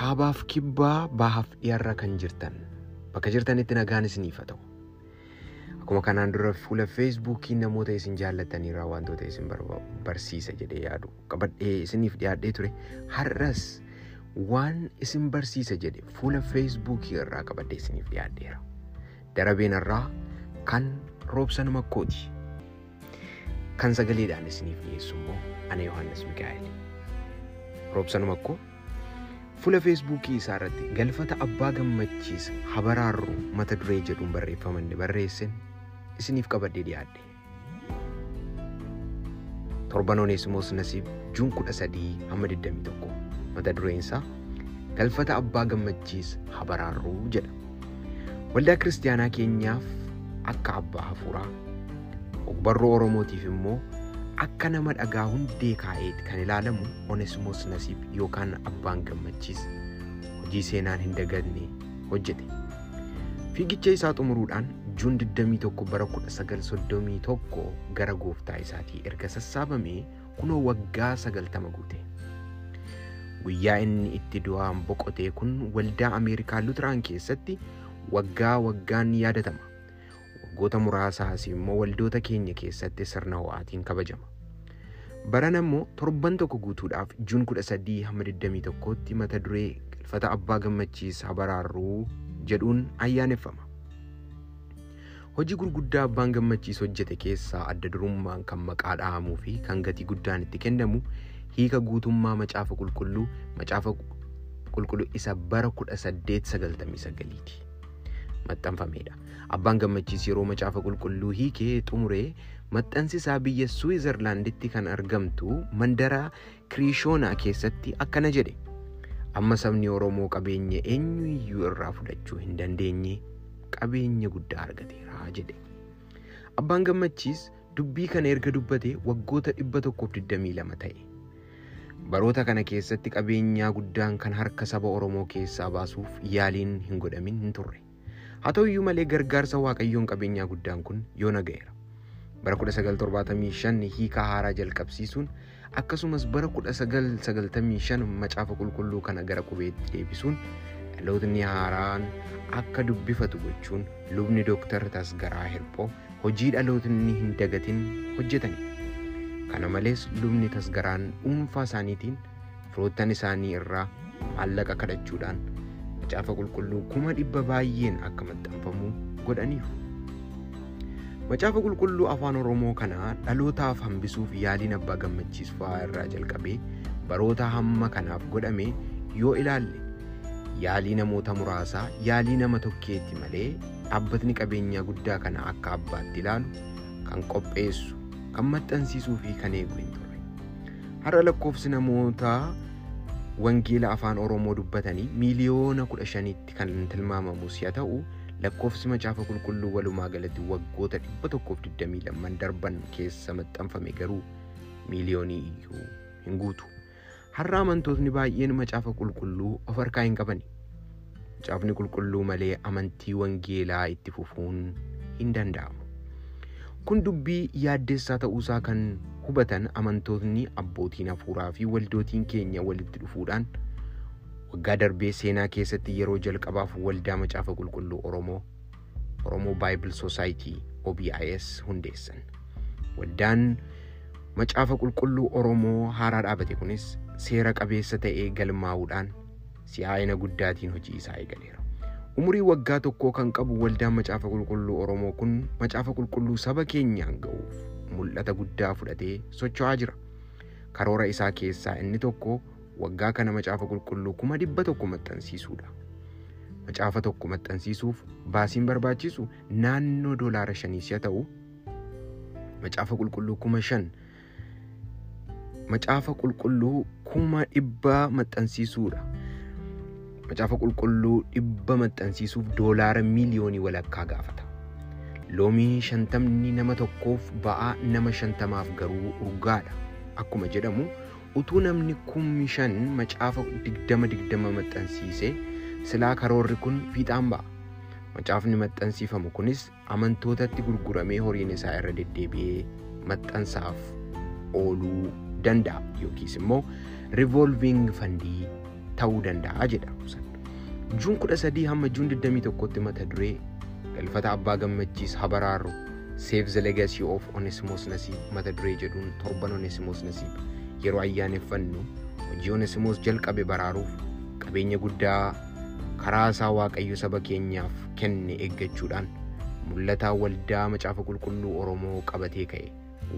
kaabaaf kibbaa bahaaf dhiyaarra kan jirtan bakka jirtanitti nagaan isiniif haa ta'u. Akkuma kanaan dura fuula feesbuukii namoota isin jaallataniirraa wantoota isin barsiisa jedhee yaadu qabadhee isiniif dhiyaadhee ture har'as waan isin barsiisa jedhe fuula feesbuukii irraa qabadhee isiniif dhiyaadheera. Darabeen irraa kan roobsan makkooti. Kan sagaleedhaan isiniif dhiyeessu immoo ana Yohaannis Mikaa'el. Roobsan makkoo fuula feesbuukii isaa irratti galfata abbaa gammachiisa habaraarru mata duree jedhuun barreeffamanni barreessin isiniif qabadhee dhiyaadhe. Torban oneesimoos nasiib juun kudha sadii hamma 21 mata dureen isaa galfata abbaa gammachiisa habaraarruu jedha. Waldaa kiristaanaa keenyaaf akka abbaa hafuuraa ogbarruu oromootiif immoo akka nama dhagaa hundee kaa'eeti kan ilaalamu oneesimoos nasiib yookaan abbaan gammachiisa hojii seenaan hin daganne hojjete. Fiigicha isaa xumuruudhaan juun 21 bara 1931 gara gooftaa isaatii erga sassaabamee kunoo waggaa 90 guute. Guyyaa inni itti du'aan boqotee kun waldaa Ameerikaa Lutiraan keessatti waggaa waggaan yaadatama. Waggoota muraasaas immoo waldoota keenya keessatti sirna ho'aatiin kabajama. Baran immoo torban tokko guutuudhaaf juun 13 hamma 21tti mata duree galfata abbaa gammachiisa habaraarruu jedhuun ayyaaneffama. Hojii gurguddaa abbaan gammachiisa hojjete keessaa adda durummaan kan maqaa dhahamuu fi kan gatii guddaan itti kennamu hiika guutummaa macaafa qulqulluu macaafa qulqulluu isa bara 1899ti. Maxxanfamedha. Abbaan gammachiis yeroo macaafa qulqulluu hiikee xumuree maxxansisaa biyya Suwizerlaanditti kan argamtu mandara Kiriishoonaa keessatti akkana jedhe. Amma sabni Oromoo qabeenya eenyuyyuu irraa fudhachuu hin dandeenye qabeenya guddaa argateera jedhe. Abbaan gammachiis dubbii kana erga dubbate waggoota 122 ta'e. Baroota kana keessatti qabeenyaa guddaan kan harka saba Oromoo keessaa baasuuf yaaliin hin godhamin hin turre. Haa ta'u iyyuu malee gargaarsa waaqayyoon qabeenyaa guddaan kun yoo naga'eera. Bara 1975 hiika haaraa jalqabsiisuun akkasumas bara 1995 macaafa qulqulluu kana gara qubeetti deebisuun dhalootni haaraan akka dubbifatu gochuun lubni Dooktar Tasgaraa Hirphoo hojii dhalootni hin dagatin hojjetani. Kana malees lubni Tasgaraan dhuunfaa isaaniitiin firoottan isaanii irraa maallaqa kadhachuudhaan macaafa qulqulluu kuma dhibba baay'een akka maxxanfamu godhaniiru. Macaafa qulqulluu afaan Oromoo kana dhalootaaf hambisuuf yaaliin abbaa gammachiis fa'aa irraa jalqabee baroota hamma kanaaf godhame yoo ilaalle yaalii namoota muraasaa yaalii nama tokkeetti malee dhaabbatni qabeenyaa guddaa kana akka abbaatti ilaalu kan qopheessu kan maxxansiisuu fi kan eegu hin turre. Har'a lakkoofsi namoota wangeela afaan oromoo dubbatanii miiliyoona kudha shanitti kan tilmaamamus yaa ta'u lakkoofsi macaafa qulqulluu walumaa galatti waggoota dhibba tokkoof digdamii lamman darban keessa maxxanfame garuu miiliyoonii iyyuu hin guutu. Har'a amantootni baay'een macaafa qulqulluu of harkaa hin qabani. Macaafni qulqulluu malee amantii wangeelaa itti fufuun hin danda'amu. Kun dubbii yaaddeessaa ta'uusaa kan hubatan amantootni abbootiin hafuuraa fi waldootiin keenya walitti dhufuudhaan waggaa darbee seenaa keessatti yeroo jalqabaaf waldaa macaafa qulqulluu Oromoo Oromoo Bible Society OBIS hundeessan. Waldaan macaafa qulqulluu Oromoo haaraa dhaabate kunis seera qabeessa ta'ee galmaa'uudhaan si'aayina guddaatiin hojii isaa eegaleera. Umurii waggaa tokkoo kan qabu waldaan macaafa qulqulluu Oromoo kun macaafa qulqulluu saba keenyaan ga'uuf mul'ata guddaa fudhatee socho'aa jira. Karoora isaa keessaa inni tokko waggaa kana macaafa qulqulluu kuma dhibba tokko maxxansiisuudha. Macaafa tokko maxxansiisuuf baasiin barbaachisu naannoo doolaara shaniis yaa ta'u macaafa qulqulluu kuma shan macaafa qulqulluu kuma dhibba maxxansiisuudha. Macaafa qulqulluu dhibba maxxansiisuuf doolaara miiliyoonii walakkaa gaafata. Loomii shantamni nama tokkoof ba'aa nama shantamaaf garuu urgaadha. Akkuma jedhamu utuu namni kummi shan macaafa digdama digdama maxxansiise silaa karoorri kun fiixaan ba'a. Macaafni maxxansiifamu kunis amantootatti gurguramee horiin isaa irra deddeebi'ee maxxansaaf ooluu danda'a yookiis immoo rivolving fandii ta'uu danda'a jedha Roobsan. Juun kudha sadii hamma juun 21tti mata duree galfata abbaa gammachiis habaraarru Save the Legacy of Onesimus Nasiib mata duree jedhuun torban Onesimus Nasiib yeroo ayyaaneffannu hojii Onesimus jalqabe baraaruuf qabeenya guddaa karaa isaa Waaqayyo saba keenyaaf kenne eeggachuudhaan mul'ataa waldaa macaafa qulqulluu Oromoo qabatee ka'e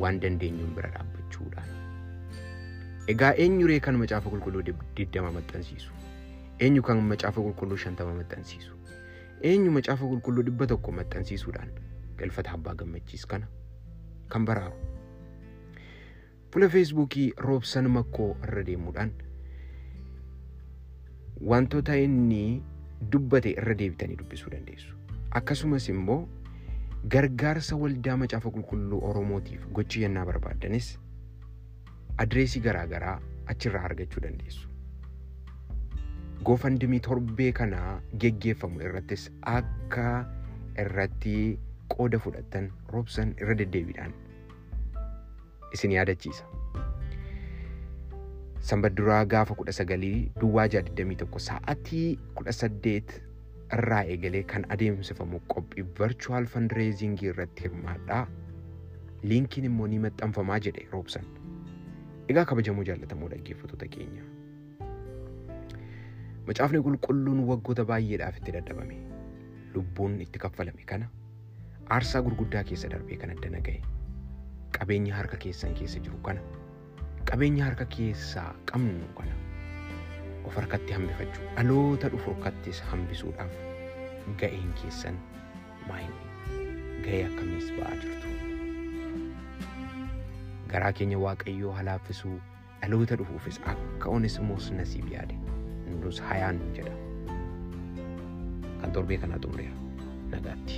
waan dandeenyuun bira dhaabbachuudhaan. Egaa eenyuree kan macaafa qulqulluu digdama maxxansiisu? Eenyu kan macaafa qulqulluu shantama maxxansiisu? Eenyu macaafa qulqulluu dhibba tokko maxxansiisuudhaan galfata abbaa gammachiis kana kan baraaru? Fuula feesbuukii roobsan makkoo irra deemuudhaan wantoota inni dubbate irra deebitanii dubbisuu dandeessu. Akkasumas immoo gargaarsa waldaa macaafa qulqulluu Oromootiif gochi yennaa barbaaddanis adreesii garaagaraa achirraa argachuu dandeessu. Goofandimii torbee kanaa geggeeffamu irrattis akka irratti qooda fudhattan roobsan irra deddeebiidhaan isin yaadachiisa. Sanbata duraa gaafa kudha sagalii duwwaa jaha 21 sa'aatii kudha saddeet irraa eegalee kan adeemsifamu qophii virtual fundraising irratti hirmaadhaa. Liinkiin immoo ni maxxanfamaa jedhe roobsan. Egaa kabajamuu jaallatamoo dhaggeeffattoota keenya. Macaafni qulqulluun waggoota baay'eedhaaf itti dadhabame. Lubbuun itti kaffalame kana. Aarsaa gurguddaa keessa darbee kan addana ga'e. Qabeenya harka keessan keessa jiru kana. Qabeenya harka keessaa qabnu kana. Of harkatti hambifachuu dhaloota dhufu harkattis hambisuudhaaf ga'een keessan maayini ga'ee akkamiis ba'aa jirtu garaa keenya waaqayyoo halaaffisuu dhaloota dhufuufis akka onesimoos nasiib yaade nus hayaan jedha kan torbee kanaa xumureera nagaatti.